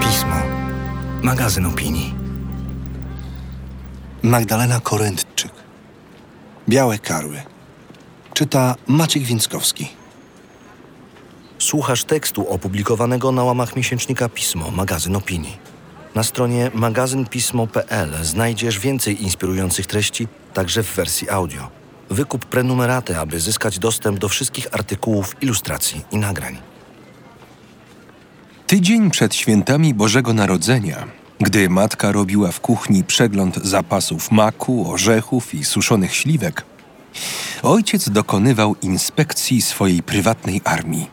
Pismo. Magazyn opinii. Magdalena Korętczyk. Białe karły. Czyta Maciek Więckowski. Słuchasz tekstu opublikowanego na łamach miesięcznika Pismo, magazyn opinii. Na stronie magazynpismo.pl znajdziesz więcej inspirujących treści, także w wersji audio. Wykup prenumeraty, aby zyskać dostęp do wszystkich artykułów, ilustracji i nagrań. Tydzień przed świętami Bożego Narodzenia, gdy matka robiła w kuchni przegląd zapasów maku, orzechów i suszonych śliwek, ojciec dokonywał inspekcji swojej prywatnej armii.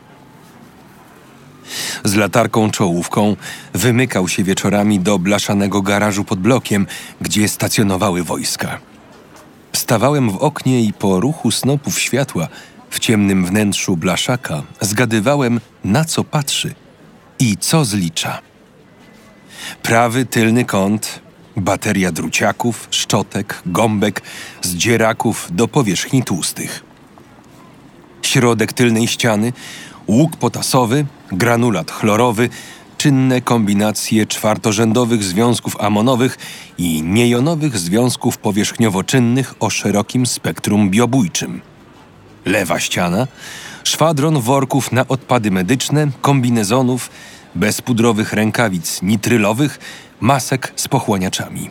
Z latarką czołówką wymykał się wieczorami do blaszanego garażu pod blokiem, gdzie stacjonowały wojska. Stawałem w oknie i po ruchu snopów światła w ciemnym wnętrzu blaszaka zgadywałem, na co patrzy i co zlicza. Prawy tylny kąt, bateria druciaków, szczotek, gąbek, zdzieraków do powierzchni tłustych. Środek tylnej ściany, łuk potasowy, granulat chlorowy, czynne kombinacje czwartorzędowych związków amonowych i niejonowych związków powierzchniowo-czynnych o szerokim spektrum biobójczym. Lewa ściana, szwadron worków na odpady medyczne, kombinezonów, bezpudrowych rękawic nitrylowych, masek z pochłaniaczami.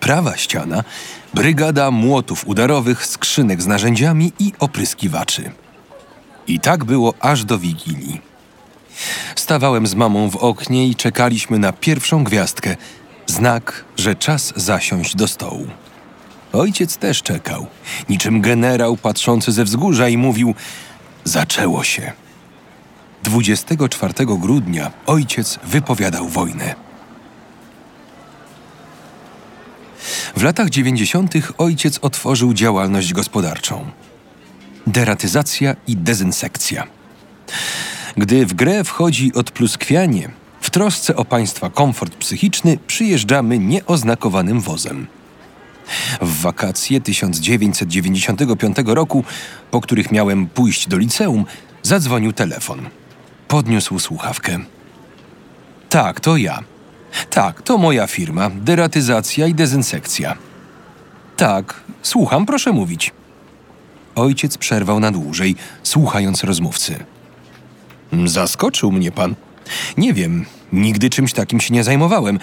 Prawa ściana, brygada młotów udarowych, skrzynek z narzędziami i opryskiwaczy. I tak było aż do Wigilii. Stawałem z mamą w oknie i czekaliśmy na pierwszą gwiazdkę, znak, że czas zasiąść do stołu. Ojciec też czekał, niczym generał patrzący ze wzgórza i mówił: Zaczęło się. 24 grudnia ojciec wypowiadał wojnę. W latach 90. ojciec otworzył działalność gospodarczą. Deratyzacja i dezynsekcja. Gdy w grę wchodzi odpluskwianie, w trosce o państwa komfort psychiczny przyjeżdżamy nieoznakowanym wozem. W wakacje 1995 roku, po których miałem pójść do liceum, zadzwonił telefon. Podniósł słuchawkę. Tak, to ja. Tak, to moja firma. Deratyzacja i dezynsekcja. Tak, słucham, proszę mówić. Ojciec przerwał na dłużej, słuchając rozmówcy. Zaskoczył mnie pan. Nie wiem, nigdy czymś takim się nie zajmowałem.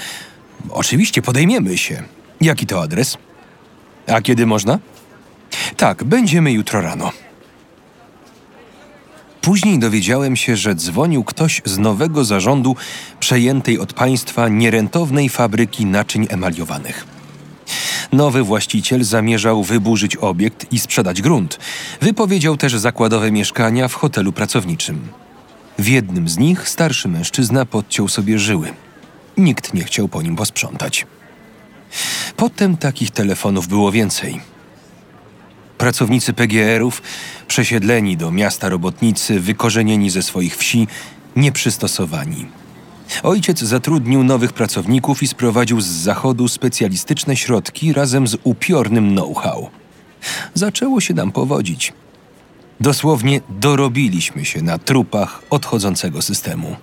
Oczywiście podejmiemy się. Jaki to adres? A kiedy można? Tak, będziemy jutro rano. Później dowiedziałem się, że dzwonił ktoś z nowego zarządu przejętej od państwa nierentownej fabryki naczyń emaliowanych. Nowy właściciel zamierzał wyburzyć obiekt i sprzedać grunt. Wypowiedział też zakładowe mieszkania w hotelu pracowniczym. W jednym z nich starszy mężczyzna podciął sobie żyły. Nikt nie chciał po nim posprzątać. Potem takich telefonów było więcej. Pracownicy PGR-ów, przesiedleni do miasta robotnicy, wykorzenieni ze swoich wsi, nieprzystosowani. Ojciec zatrudnił nowych pracowników i sprowadził z zachodu specjalistyczne środki razem z upiornym know-how. Zaczęło się nam powodzić. Dosłownie dorobiliśmy się na trupach odchodzącego systemu.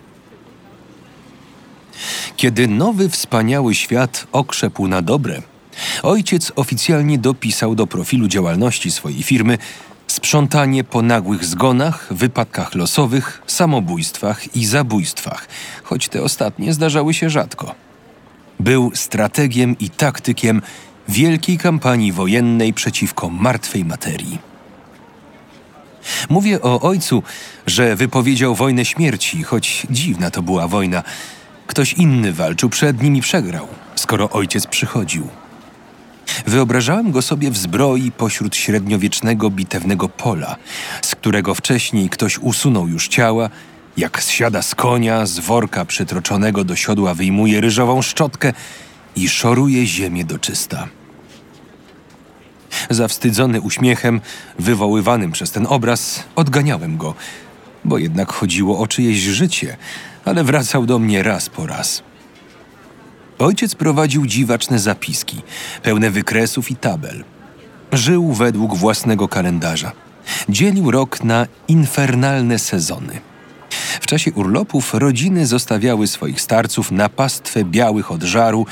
Kiedy nowy wspaniały świat okrzepł na dobre, ojciec oficjalnie dopisał do profilu działalności swojej firmy sprzątanie po nagłych zgonach, wypadkach losowych, samobójstwach i zabójstwach, choć te ostatnie zdarzały się rzadko. Był strategiem i taktykiem wielkiej kampanii wojennej przeciwko martwej materii. Mówię o ojcu, że wypowiedział wojnę śmierci, choć dziwna to była wojna. Ktoś inny walczył przed nim i przegrał, skoro ojciec przychodził. Wyobrażałem go sobie w zbroi pośród średniowiecznego bitewnego pola, z którego wcześniej ktoś usunął już ciała, jak zsiada z konia, z worka przytroczonego do siodła wyjmuje ryżową szczotkę i szoruje ziemię do czysta. Zawstydzony uśmiechem wywoływanym przez ten obraz, odganiałem go, bo jednak chodziło o czyjeś życie, ale wracał do mnie raz po raz. Ojciec prowadził dziwaczne zapiski, pełne wykresów i tabel. Żył według własnego kalendarza. Dzielił rok na infernalne sezony. W czasie urlopów rodziny zostawiały swoich starców na pastwę białych od żaru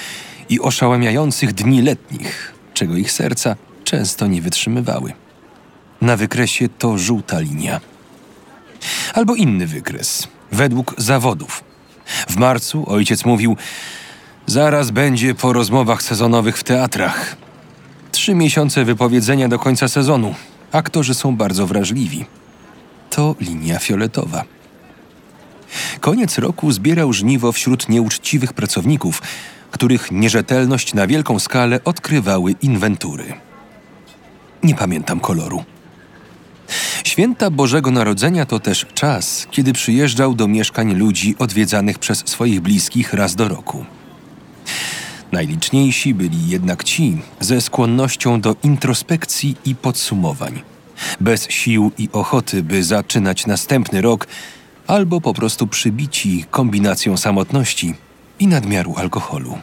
i oszałamiających dni letnich, czego ich serca często nie wytrzymywały. Na wykresie to żółta linia. Albo inny wykres, według zawodów. W marcu ojciec mówił: Zaraz będzie po rozmowach sezonowych w teatrach. Trzy miesiące wypowiedzenia do końca sezonu. Aktorzy są bardzo wrażliwi. To linia fioletowa. Koniec roku zbierał żniwo wśród nieuczciwych pracowników, których nierzetelność na wielką skalę odkrywały inwentury. Nie pamiętam koloru. Święta Bożego Narodzenia to też czas, kiedy przyjeżdżał do mieszkań ludzi odwiedzanych przez swoich bliskich raz do roku. Najliczniejsi byli jednak ci ze skłonnością do introspekcji i podsumowań, bez sił i ochoty, by zaczynać następny rok, albo po prostu przybici kombinacją samotności i nadmiaru alkoholu.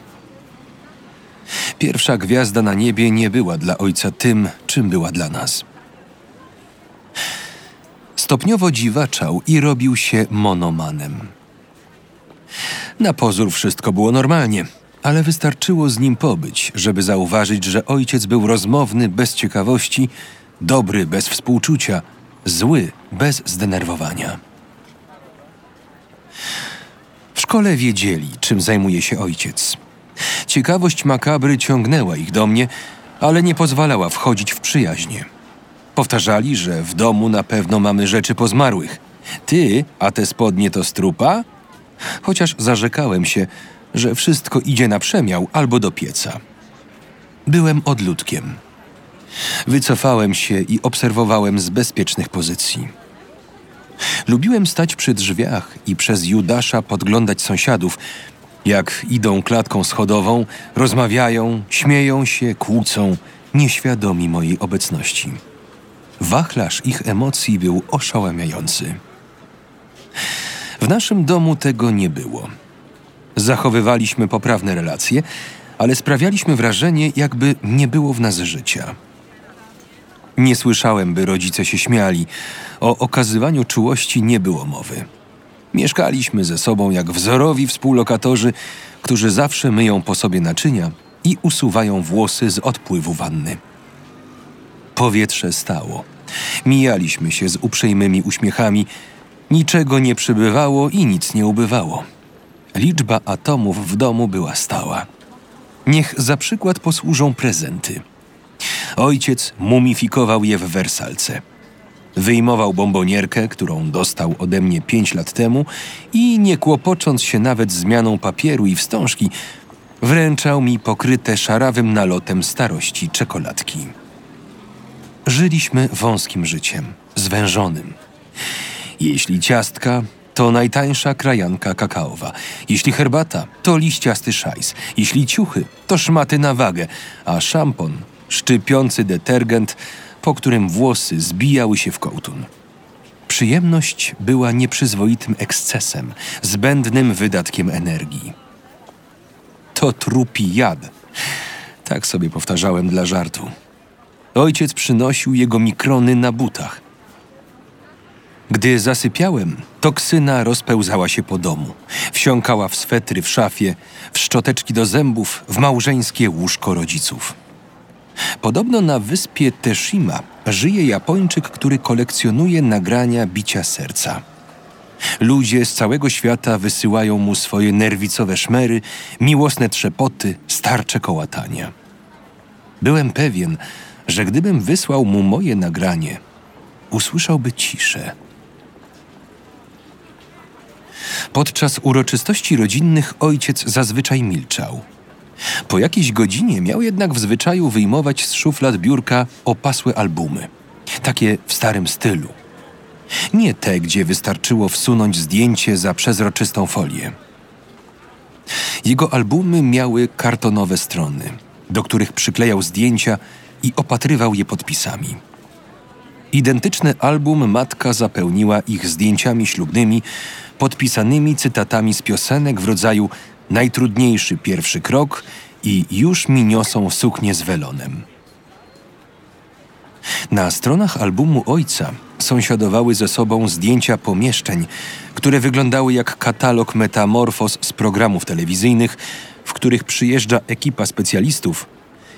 Pierwsza gwiazda na niebie nie była dla ojca tym, czym była dla nas. Stopniowo dziwaczał i robił się monomanem. Na pozór wszystko było normalnie, ale wystarczyło z nim pobyć, żeby zauważyć, że ojciec był rozmowny bez ciekawości, dobry bez współczucia, zły bez zdenerwowania. W szkole wiedzieli, czym zajmuje się ojciec. Ciekawość makabry ciągnęła ich do mnie, ale nie pozwalała wchodzić w przyjaźnie. Powtarzali, że w domu na pewno mamy rzeczy pozmarłych. Ty, a te spodnie to strupa? Chociaż zarzekałem się, że wszystko idzie na przemiał albo do pieca. Byłem odludkiem. Wycofałem się i obserwowałem z bezpiecznych pozycji. Lubiłem stać przy drzwiach i przez Judasza podglądać sąsiadów, jak idą klatką schodową, rozmawiają, śmieją się, kłócą, nieświadomi mojej obecności. Wachlarz ich emocji był oszałamiający. W naszym domu tego nie było. Zachowywaliśmy poprawne relacje, ale sprawialiśmy wrażenie, jakby nie było w nas życia. Nie słyszałem, by rodzice się śmiali. O okazywaniu czułości nie było mowy. Mieszkaliśmy ze sobą jak wzorowi współlokatorzy, którzy zawsze myją po sobie naczynia i usuwają włosy z odpływu wanny. Powietrze stało. Mijaliśmy się z uprzejmymi uśmiechami. Niczego nie przybywało i nic nie ubywało. Liczba atomów w domu była stała. Niech za przykład posłużą prezenty. Ojciec mumifikował je w wersalce. Wyjmował bombonierkę, którą dostał ode mnie pięć lat temu i nie kłopocząc się nawet zmianą papieru i wstążki, wręczał mi pokryte szarawym nalotem starości czekoladki. Żyliśmy wąskim życiem, zwężonym. Jeśli ciastka, to najtańsza krajanka kakaowa. Jeśli herbata, to liściasty szajs. Jeśli ciuchy, to szmaty na wagę, a szampon, szczypiący detergent, po którym włosy zbijały się w kołtun. Przyjemność była nieprzyzwoitym ekscesem, zbędnym wydatkiem energii. To trupi jad. Tak sobie powtarzałem dla żartu. Ojciec przynosił jego mikrony na butach. Gdy zasypiałem, toksyna rozpełzała się po domu. Wsiąkała w swetry w szafie, w szczoteczki do zębów, w małżeńskie łóżko rodziców. Podobno na wyspie Teshima żyje Japończyk, który kolekcjonuje nagrania bicia serca. Ludzie z całego świata wysyłają mu swoje nerwicowe szmery, miłosne trzepoty, starcze kołatania. Byłem pewien, że gdybym wysłał mu moje nagranie, usłyszałby ciszę. Podczas uroczystości rodzinnych ojciec zazwyczaj milczał. Po jakiejś godzinie miał jednak w zwyczaju wyjmować z szuflad biurka opasłe albumy. Takie w starym stylu. Nie te, gdzie wystarczyło wsunąć zdjęcie za przezroczystą folię. Jego albumy miały kartonowe strony, do których przyklejał zdjęcia i opatrywał je podpisami. Identyczny album matka zapełniła ich zdjęciami ślubnymi, podpisanymi cytatami z piosenek w rodzaju najtrudniejszy pierwszy krok i już mi niosą suknię z welonem. Na stronach albumu ojca sąsiadowały ze sobą zdjęcia pomieszczeń, które wyglądały jak katalog metamorfoz z programów telewizyjnych, w których przyjeżdża ekipa specjalistów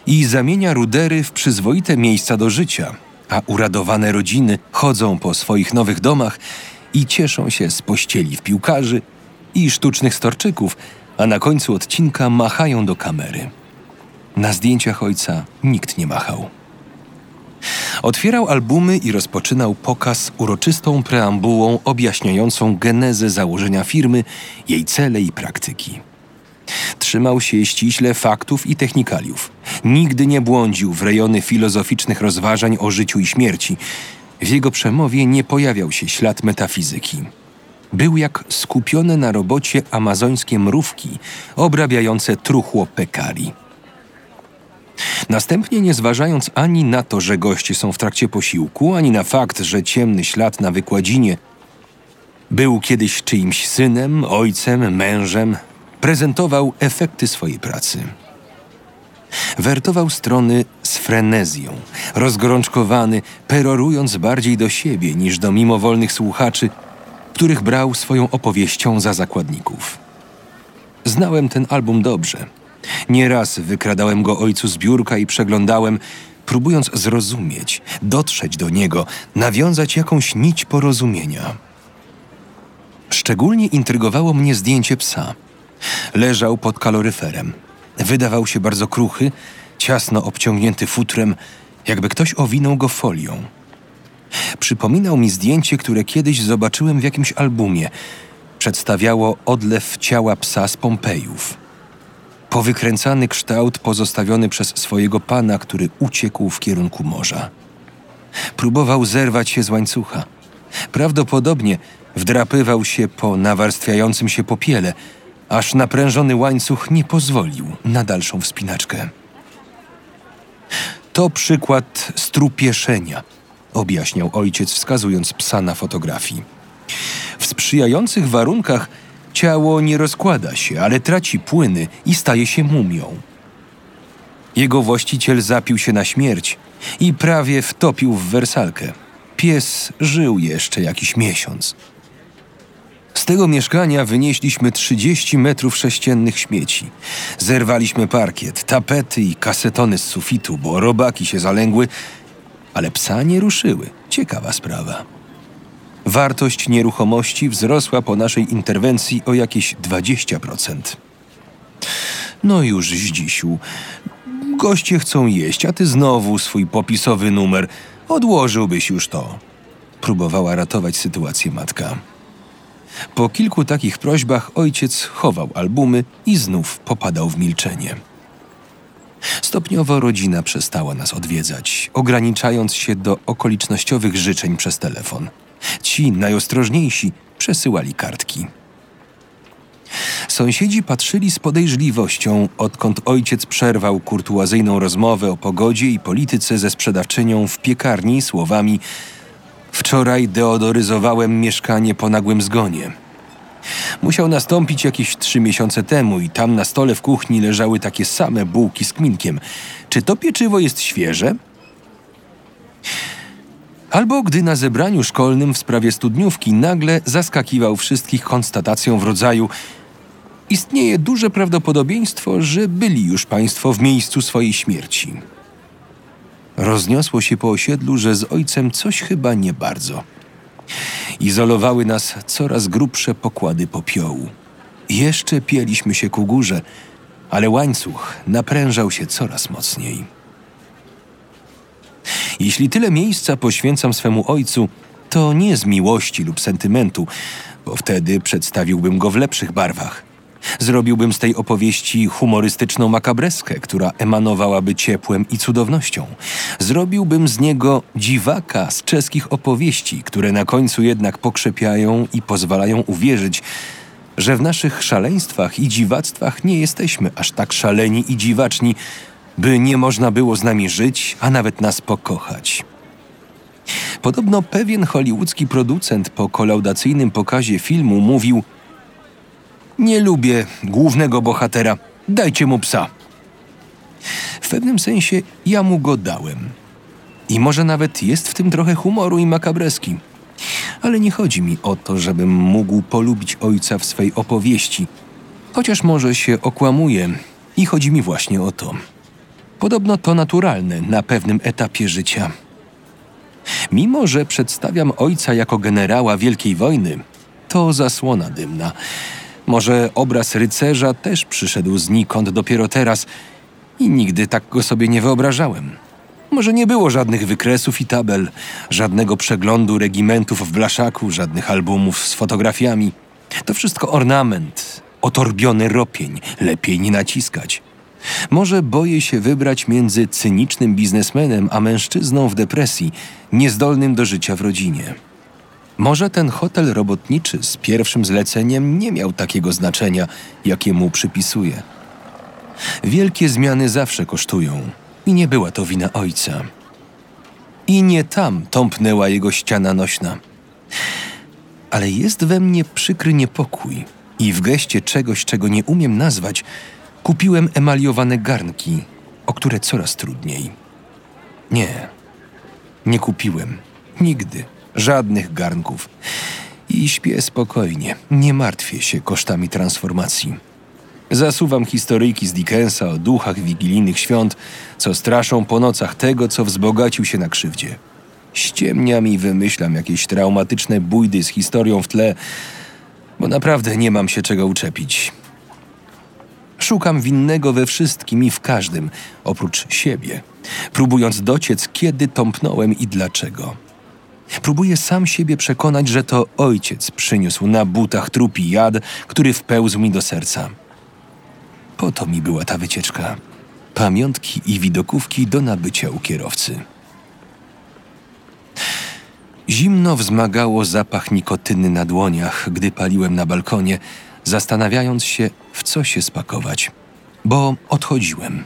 i zamienia rudery w przyzwoite miejsca do życia, a uradowane rodziny chodzą po swoich nowych domach i cieszą się z pościeli w piłkarzy i sztucznych storczyków, a na końcu odcinka machają do kamery. Na zdjęciach ojca nikt nie machał. Otwierał albumy i rozpoczynał pokaz uroczystą preambułą objaśniającą genezę założenia firmy, jej cele i praktyki. Trzymał się ściśle faktów i technikaliów. Nigdy nie błądził w rejony filozoficznych rozważań o życiu i śmierci. W jego przemowie nie pojawiał się ślad metafizyki. Był jak skupione na robocie amazońskie mrówki obrabiające truchło pekari. Następnie, nie zważając ani na to, że goście są w trakcie posiłku, ani na fakt, że ciemny ślad na wykładzinie był kiedyś czyimś synem, ojcem, mężem, prezentował efekty swojej pracy. Wertował strony z frenezją, rozgorączkowany, perorując bardziej do siebie niż do mimowolnych słuchaczy, których brał swoją opowieścią za zakładników. Znałem ten album dobrze. Nieraz wykradałem go ojcu z biurka i przeglądałem, próbując zrozumieć, dotrzeć do niego, nawiązać jakąś nić porozumienia. Szczególnie intrygowało mnie zdjęcie psa. Leżał pod kaloryferem. Wydawał się bardzo kruchy, ciasno obciągnięty futrem, jakby ktoś owinął go folią. Przypominał mi zdjęcie, które kiedyś zobaczyłem w jakimś albumie. Przedstawiało odlew ciała psa z Pompejów. Powykręcany kształt pozostawiony przez swojego pana, który uciekł w kierunku morza. Próbował zerwać się z łańcucha. Prawdopodobnie wdrapywał się po nawarstwiającym się popiele, aż naprężony łańcuch nie pozwolił na dalszą wspinaczkę. To przykład strupieszenia, objaśniał ojciec, wskazując psa na fotografii. W sprzyjających warunkach ciało nie rozkłada się, ale traci płyny i staje się mumią. Jego właściciel zapił się na śmierć i prawie wtopił w wersalkę. Pies żył jeszcze jakiś miesiąc. Z tego mieszkania wynieśliśmy 30 metrów sześciennych śmieci. Zerwaliśmy parkiet, tapety i kasetony z sufitu, bo robaki się zalęgły, ale psa nie ruszyły. Ciekawa sprawa. Wartość nieruchomości wzrosła po naszej interwencji o jakieś 20%. No już, Zdzisiu. Goście chcą jeść, a ty znowu swój popisowy numer. Odłożyłbyś już to. Próbowała ratować sytuację matka. Po kilku takich prośbach ojciec chował albumy i znów popadał w milczenie. Stopniowo rodzina przestała nas odwiedzać, ograniczając się do okolicznościowych życzeń przez telefon. Ci najostrożniejsi przesyłali kartki. Sąsiedzi patrzyli z podejrzliwością, odkąd ojciec przerwał kurtuazyjną rozmowę o pogodzie i polityce ze sprzedawczynią w piekarni słowami Wczoraj deodoryzowałem mieszkanie po nagłym zgonie. Musiał nastąpić jakieś trzy miesiące temu i tam na stole w kuchni leżały takie same bułki z kminkiem. Czy to pieczywo jest świeże? Albo gdy na zebraniu szkolnym w sprawie studniówki nagle zaskakiwał wszystkich konstatacją w rodzaju Istnieje duże prawdopodobieństwo, że byli już państwo w miejscu swojej śmierci. Rozniosło się po osiedlu, że z ojcem coś chyba nie bardzo. Izolowały nas coraz grubsze pokłady popiołu. Jeszcze pieliśmy się ku górze, ale łańcuch naprężał się coraz mocniej. Jeśli tyle miejsca poświęcam swemu ojcu, to nie z miłości lub sentymentu, bo wtedy przedstawiłbym go w lepszych barwach. Zrobiłbym z tej opowieści humorystyczną makabreskę, która emanowałaby ciepłem i cudownością. Zrobiłbym z niego dziwaka z czeskich opowieści, które na końcu jednak pokrzepiają i pozwalają uwierzyć, że w naszych szaleństwach i dziwactwach nie jesteśmy aż tak szaleni i dziwaczni, by nie można było z nami żyć, a nawet nas pokochać. Podobno pewien hollywoodzki producent po kolaudacyjnym pokazie filmu mówił – nie lubię głównego bohatera. Dajcie mu psa. W pewnym sensie ja mu go dałem. I może nawet jest w tym trochę humoru i makabreski. Ale nie chodzi mi o to, żebym mógł polubić ojca w swej opowieści, chociaż może się okłamuje i chodzi mi właśnie o to. Podobno to naturalne na pewnym etapie życia. Mimo, że przedstawiam ojca jako generała Wielkiej Wojny, to zasłona dymna. Może obraz rycerza też przyszedł znikąd dopiero teraz i nigdy tak go sobie nie wyobrażałem. Może nie było żadnych wykresów i tabel, żadnego przeglądu regimentów w blaszaku, żadnych albumów z fotografiami. To wszystko ornament, otorbiony ropień, lepiej nie naciskać. Może boję się wybrać między cynicznym biznesmenem a mężczyzną w depresji, niezdolnym do życia w rodzinie. Może ten hotel robotniczy z pierwszym zleceniem nie miał takiego znaczenia, jakie mu przypisuje. Wielkie zmiany zawsze kosztują i nie była to wina ojca. I nie tam tąpnęła jego ściana nośna. Ale jest we mnie przykry niepokój i w geście czegoś, czego nie umiem nazwać, kupiłem emaliowane garnki, o które coraz trudniej. Nie, nie kupiłem. Nigdy. Żadnych garnków. I śpię spokojnie. Nie martwię się kosztami transformacji. Zasuwam historyjki z Dickensa o duchach wigilijnych świąt, co straszą po nocach tego, co wzbogacił się na krzywdzie. Ściemniam i wymyślam jakieś traumatyczne bójdy z historią w tle, bo naprawdę nie mam się czego uczepić. Szukam winnego we wszystkim i w każdym, oprócz siebie, próbując dociec, kiedy tąpnąłem i dlaczego. Próbuję sam siebie przekonać, że to ojciec przyniósł na butach trupi jad, który wpełzł mi do serca. Po to mi była ta wycieczka. Pamiątki i widokówki do nabycia u kierowcy. Zimno wzmagało zapach nikotyny na dłoniach, gdy paliłem na balkonie, zastanawiając się, w co się spakować. Bo odchodziłem.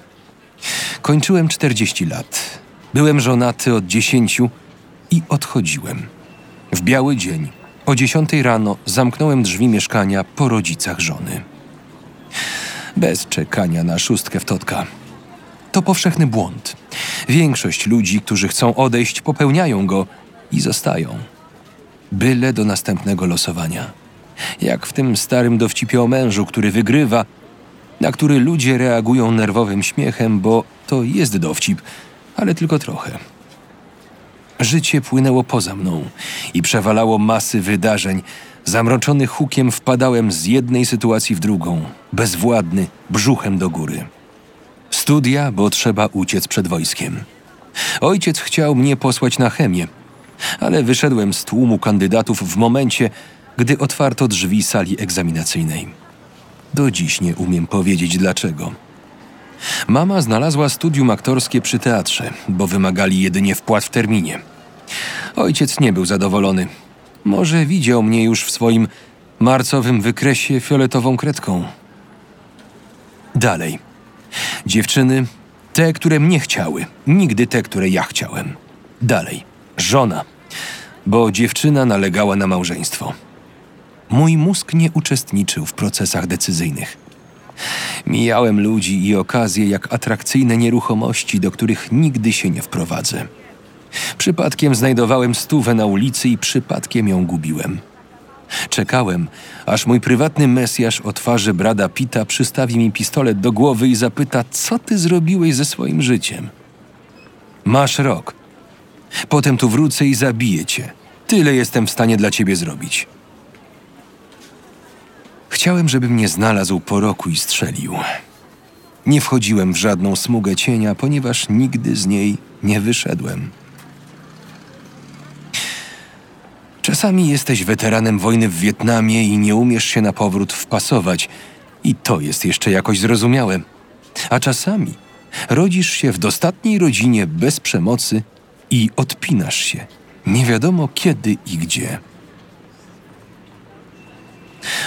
Kończyłem 40 lat. Byłem żonaty od 10 i odchodziłem. W biały dzień, o 10 rano, zamknąłem drzwi mieszkania po rodzicach żony. Bez czekania na szóstkę w totka. To powszechny błąd. Większość ludzi, którzy chcą odejść, popełniają go i zostają. Byle do następnego losowania. Jak w tym starym dowcipie o mężu, który wygrywa, na który ludzie reagują nerwowym śmiechem, bo to jest dowcip, ale tylko trochę. Życie płynęło poza mną i przewalało masy wydarzeń. Zamroczony hukiem wpadałem z jednej sytuacji w drugą, bezwładny, brzuchem do góry. Studia, bo trzeba uciec przed wojskiem. Ojciec chciał mnie posłać na chemię, ale wyszedłem z tłumu kandydatów w momencie, gdy otwarto drzwi sali egzaminacyjnej. Do dziś nie umiem powiedzieć dlaczego. Mama znalazła studium aktorskie przy teatrze, bo wymagali jedynie wpłat w terminie. Ojciec nie był zadowolony. Może widział mnie już w swoim marcowym wykresie fioletową kredką. Dalej. Dziewczyny, te, które mnie chciały, nigdy te, które ja chciałem. Dalej. Żona, bo dziewczyna nalegała na małżeństwo. Mój mózg nie uczestniczył w procesach decyzyjnych. Mijałem ludzi i okazje jak atrakcyjne nieruchomości, do których nigdy się nie wprowadzę. Przypadkiem znajdowałem stówę na ulicy i przypadkiem ją gubiłem. Czekałem, aż mój prywatny mesjasz o twarzy brada Pita przystawi mi pistolet do głowy i zapyta, co ty zrobiłeś ze swoim życiem. Masz rok. Potem tu wrócę i zabiję cię. Tyle jestem w stanie dla ciebie zrobić. Chciałem, żeby mnie znalazł po roku i strzelił. Nie wchodziłem w żadną smugę cienia, ponieważ nigdy z niej nie wyszedłem. Czasami jesteś weteranem wojny w Wietnamie i nie umiesz się na powrót wpasować, i to jest jeszcze jakoś zrozumiałe. A czasami rodzisz się w dostatniej rodzinie bez przemocy i odpinasz się, nie wiadomo kiedy i gdzie.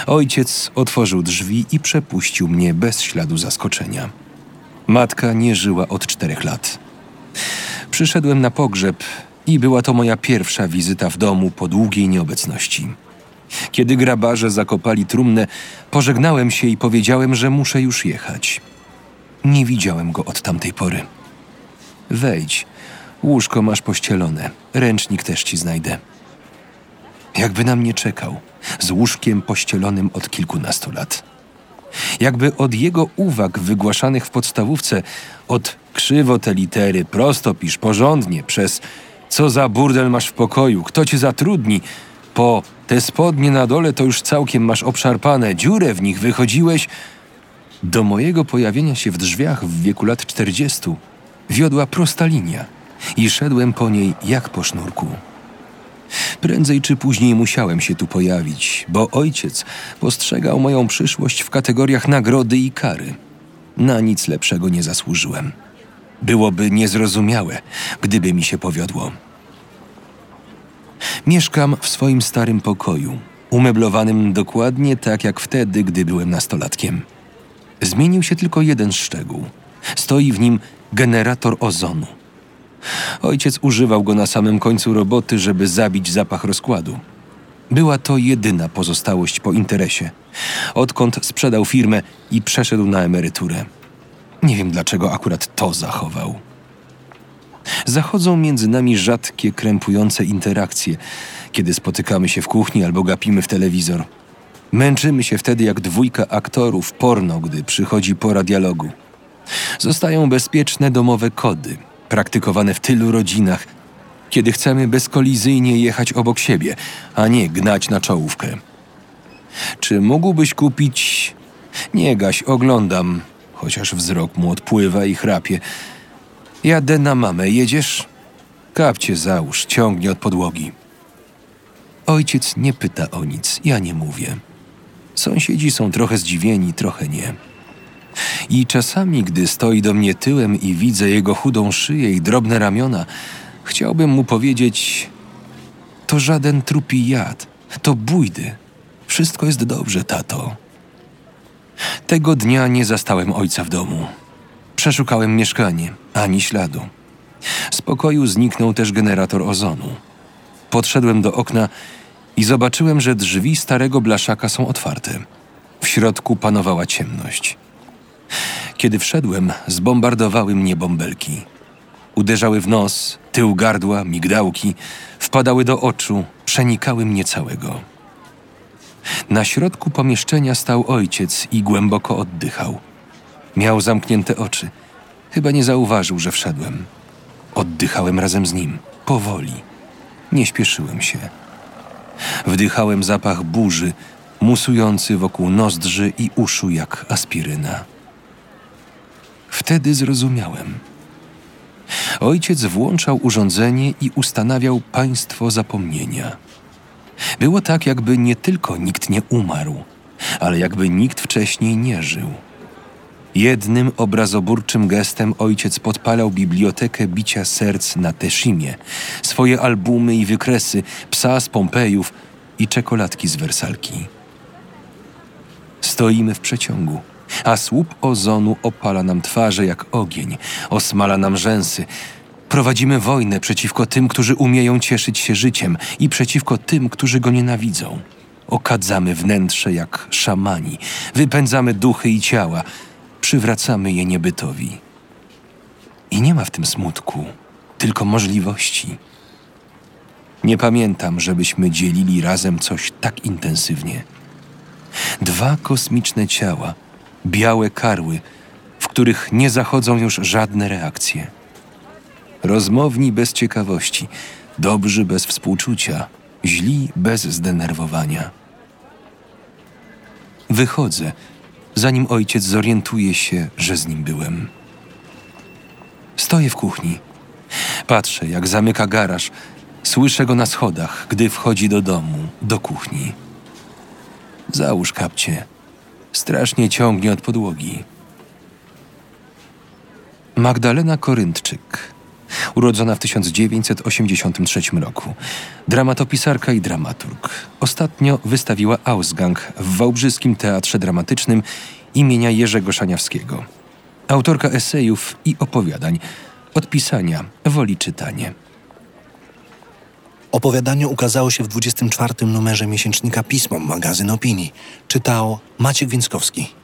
Ojciec otworzył drzwi i przepuścił mnie bez śladu zaskoczenia. Matka nie żyła od czterech lat. Przyszedłem na pogrzeb i była to moja pierwsza wizyta w domu po długiej nieobecności. Kiedy grabarze zakopali trumnę, pożegnałem się i powiedziałem, że muszę już jechać. Nie widziałem go od tamtej pory. Wejdź, Łóżko masz pościelone, ręcznik też ci znajdę. Jakby na mnie czekał, z łóżkiem pościelonym od kilkunastu lat. Jakby od jego uwag wygłaszanych w podstawówce, od krzywo te litery, prosto pisz, porządnie, przez co za burdel masz w pokoju, kto cię zatrudni, po te spodnie na dole to już całkiem masz obszarpane, dziurę w nich wychodziłeś. Do mojego pojawienia się w drzwiach w wieku lat czterdziestu wiodła prosta linia i szedłem po niej jak po sznurku. Prędzej czy później musiałem się tu pojawić, bo ojciec postrzegał moją przyszłość w kategoriach nagrody i kary. Na nic lepszego nie zasłużyłem. Byłoby niezrozumiałe, gdyby mi się powiodło. Mieszkam w swoim starym pokoju, umeblowanym dokładnie tak jak wtedy, gdy byłem nastolatkiem. Zmienił się tylko jeden szczegół. Stoi w nim generator ozonu. Ojciec używał go na samym końcu roboty, żeby zabić zapach rozkładu. Była to jedyna pozostałość po interesie, odkąd sprzedał firmę i przeszedł na emeryturę. Nie wiem dlaczego akurat to zachował. Zachodzą między nami rzadkie, krępujące interakcje, kiedy spotykamy się w kuchni albo gapimy w telewizor. Męczymy się wtedy jak dwójka aktorów porno, gdy przychodzi pora dialogu. Zostają bezpieczne domowe kody, praktykowane w tylu rodzinach, kiedy chcemy bezkolizyjnie jechać obok siebie, a nie gnać na czołówkę. Czy mógłbyś kupić. Nie gaś, oglądam, chociaż wzrok mu odpływa i chrapie. Jadę na mamę, jedziesz? Kapcie załóż, ciągnie od podłogi. Ojciec nie pyta o nic, ja nie mówię. Sąsiedzi są trochę zdziwieni, trochę nie. I czasami, gdy stoi do mnie tyłem i widzę jego chudą szyję i drobne ramiona, chciałbym mu powiedzieć: To żaden trupi jad, to bójdy. Wszystko jest dobrze, tato. Tego dnia nie zastałem ojca w domu. Przeszukałem mieszkanie, ani śladu. Z pokoju zniknął też generator ozonu. Podszedłem do okna i zobaczyłem, że drzwi starego blaszaka są otwarte. W środku panowała ciemność. Kiedy wszedłem, zbombardowały mnie bąbelki. Uderzały w nos, tył gardła, migdałki, wpadały do oczu, przenikały mnie całego. Na środku pomieszczenia stał ojciec i głęboko oddychał. Miał zamknięte oczy. Chyba nie zauważył, że wszedłem. Oddychałem razem z nim, powoli. Nie śpieszyłem się. Wdychałem zapach burzy, musujący wokół nozdrzy i uszu jak aspiryna. Wtedy zrozumiałem. Ojciec włączał urządzenie i ustanawiał państwo zapomnienia. Było tak, jakby nie tylko nikt nie umarł, ale jakby nikt wcześniej nie żył. Jednym obrazoburczym gestem ojciec podpalał bibliotekę bicia serc na Teszimie, swoje albumy i wykresy, psa z Pompejów i czekoladki z Wersalki. Stoimy w przeciągu, a słup ozonu opala nam twarze jak ogień, osmala nam rzęsy. Prowadzimy wojnę przeciwko tym, którzy umieją cieszyć się życiem i przeciwko tym, którzy go nienawidzą. Okadzamy wnętrze jak szamani, wypędzamy duchy i ciała, przywracamy je niebytowi. I nie ma w tym smutku, tylko możliwości. Nie pamiętam, żebyśmy dzielili razem coś tak intensywnie. Dwa kosmiczne ciała, białe karły, w których nie zachodzą już żadne reakcje. Rozmowni bez ciekawości, dobrzy bez współczucia, źli bez zdenerwowania. Wychodzę, zanim ojciec zorientuje się, że z nim byłem. Stoję w kuchni. Patrzę, jak zamyka garaż. Słyszę go na schodach, gdy wchodzi do domu, do kuchni. Załóż kapcie. Strasznie ciągnie od podłogi. Magdalena Koryntczyk, urodzona w 1983 roku, dramatopisarka i dramaturg. Ostatnio wystawiła Ausgang w Wałbrzyskim Teatrze Dramatycznym imienia Jerzego Szaniawskiego. Autorka esejów i opowiadań, od pisania woli czytanie. Opowiadanie ukazało się w 24 numerze miesięcznika Pismo, magazyn opinii. Czytał Maciek Więckowski.